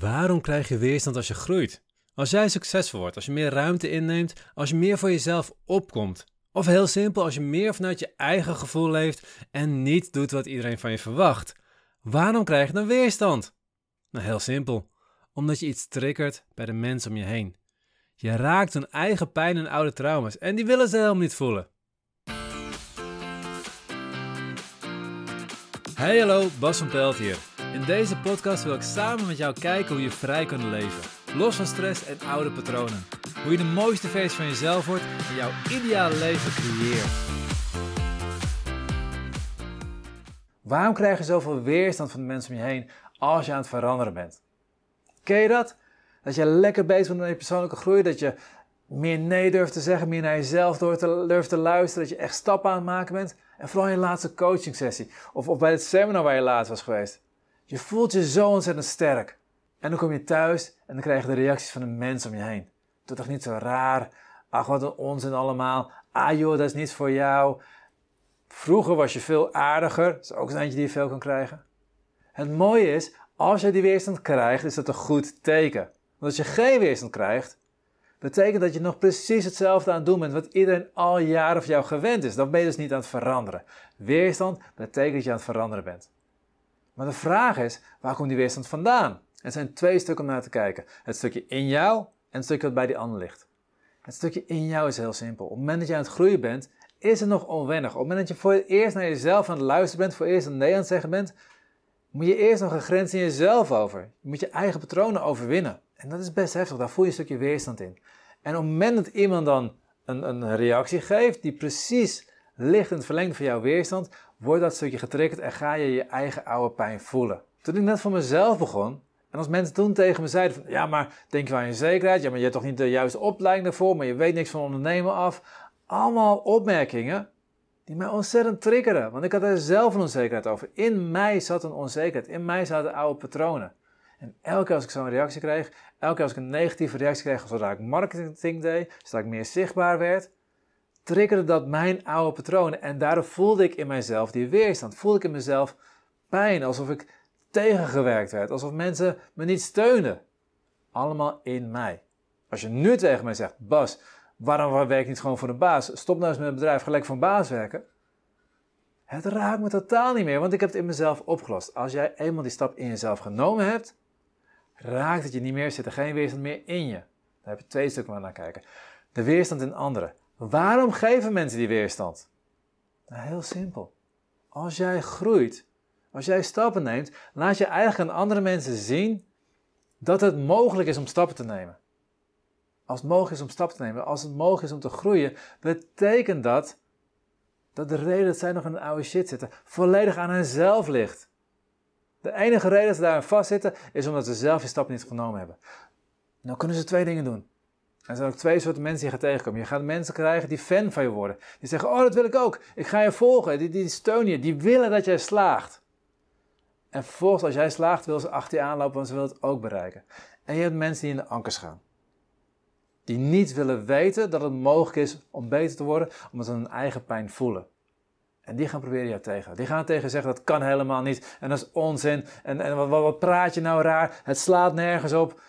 Waarom krijg je weerstand als je groeit? Als jij succesvol wordt, als je meer ruimte inneemt, als je meer voor jezelf opkomt. Of heel simpel, als je meer vanuit je eigen gevoel leeft en niet doet wat iedereen van je verwacht. Waarom krijg je dan weerstand? Nou, heel simpel. Omdat je iets triggert bij de mensen om je heen. Je raakt hun eigen pijn en oude trauma's en die willen ze helemaal niet voelen. Hey hallo, Bas van Pelt hier. In deze podcast wil ik samen met jou kijken hoe je vrij kunt leven. Los van stress en oude patronen. Hoe je de mooiste versie van jezelf wordt en jouw ideale leven creëert. Waarom krijg je zoveel weerstand van de mensen om je heen als je aan het veranderen bent? Ken je dat? Dat je lekker bezig bent met je persoonlijke groei, dat je meer nee durft te zeggen, meer naar jezelf durft te luisteren, dat je echt stappen aan het maken bent. En vooral in je laatste coaching sessie of, of bij het seminar waar je laatst was geweest. Je voelt je zo ontzettend sterk. En dan kom je thuis en dan krijg je de reacties van de mensen om je heen. Doe toch niet zo raar. Ach, wat een onzin allemaal. Ah joh, dat is niet voor jou. Vroeger was je veel aardiger. Dat is ook een eindje die je veel kan krijgen. Het mooie is, als je die weerstand krijgt, is dat een goed teken. Want als je geen weerstand krijgt, betekent dat je nog precies hetzelfde aan het doen bent wat iedereen al jaren van jou gewend is. Dan ben je dus niet aan het veranderen. Weerstand betekent dat je aan het veranderen bent. Maar de vraag is, waar komt die weerstand vandaan? Er zijn twee stukken om naar te kijken. Het stukje in jou en het stukje wat bij die ander ligt. Het stukje in jou is heel simpel. Op het moment dat je aan het groeien bent, is het nog onwennig. Op het moment dat je voor het eerst naar jezelf aan het luisteren bent, voor het eerst een nee aan het zeggen bent, moet je eerst nog een grens in jezelf over. Je moet je eigen patronen overwinnen. En dat is best heftig, daar voel je een stukje weerstand in. En op het moment dat iemand dan een, een reactie geeft die precies ligt in het verlengde van jouw weerstand, wordt dat stukje getriggerd en ga je je eigen oude pijn voelen. Toen ik net voor mezelf begon, en als mensen toen tegen me zeiden van, ja maar denk je aan je zekerheid, ja maar je hebt toch niet de juiste opleiding daarvoor, maar je weet niks van ondernemen af. Allemaal opmerkingen die mij ontzettend triggeren, want ik had er zelf een onzekerheid over. In mij zat een onzekerheid, in mij zaten oude patronen. En elke keer als ik zo'n reactie kreeg, elke keer als ik een negatieve reactie kreeg, zodra ik marketing deed, zodra ik meer zichtbaar werd, triggerde dat mijn oude patronen. En daardoor voelde ik in mijzelf die weerstand. Voelde ik in mezelf pijn, alsof ik tegengewerkt werd, alsof mensen me niet steunden. Allemaal in mij. Als je nu tegen mij zegt, Bas, waarom werk je niet gewoon voor de baas? Stop nou eens met het bedrijf, gelijk een baas werken. Het raakt me totaal niet meer, want ik heb het in mezelf opgelost. Als jij eenmaal die stap in jezelf genomen hebt, raakt het je niet meer, zit er geen weerstand meer in je. Daar heb je twee stukken naar kijken. De weerstand in anderen. Waarom geven mensen die weerstand? Nou, heel simpel. Als jij groeit, als jij stappen neemt, laat je eigenlijk aan andere mensen zien dat het mogelijk is om stappen te nemen. Als het mogelijk is om stappen te nemen, als het mogelijk is om te groeien, betekent dat dat de reden dat zij nog in een oude shit zitten volledig aan henzelf ligt. De enige reden dat ze daarin vastzitten is omdat ze zelf die stap niet genomen hebben. Nou kunnen ze twee dingen doen. Er zijn ook twee soorten mensen die je gaat tegenkomen. Je gaat mensen krijgen die fan van je worden. Die zeggen, oh dat wil ik ook. Ik ga je volgen. Die, die steunen je. Die willen dat jij slaagt. En vervolgens als jij slaagt, wil ze achter je aanlopen, want ze willen het ook bereiken. En je hebt mensen die in de ankers gaan. Die niet willen weten dat het mogelijk is om beter te worden, omdat ze hun eigen pijn voelen. En die gaan proberen jou tegen. Die gaan tegen zeggen dat kan helemaal niet. En dat is onzin. En, en wat, wat praat je nou raar? Het slaat nergens op.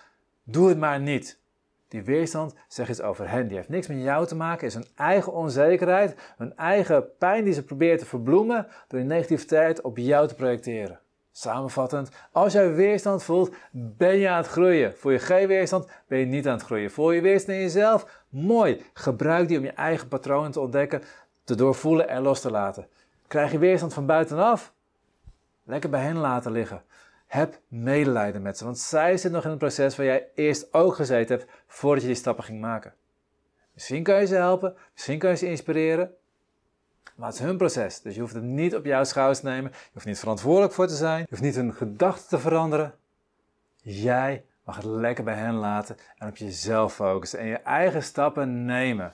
Doe het maar niet. Die weerstand zegt iets over hen. Die heeft niks met jou te maken. Is hun eigen onzekerheid. Hun eigen pijn die ze proberen te verbloemen. Door die negativiteit op jou te projecteren. Samenvattend, als jij weerstand voelt, ben je aan het groeien. Voel je geen weerstand, ben je niet aan het groeien. Voel je weerstand in jezelf? Mooi. Gebruik die om je eigen patronen te ontdekken, te doorvoelen en los te laten. Krijg je weerstand van buitenaf? Lekker bij hen laten liggen. Heb medelijden met ze, want zij zitten nog in het proces waar jij eerst ook gezeten hebt voordat je die stappen ging maken. Misschien kan je ze helpen, misschien kan je ze inspireren, maar het is hun proces, dus je hoeft het niet op jouw schouders te nemen. Je hoeft niet verantwoordelijk voor te zijn. Je hoeft niet hun gedachten te veranderen. Jij mag het lekker bij hen laten en op jezelf focussen en je eigen stappen nemen.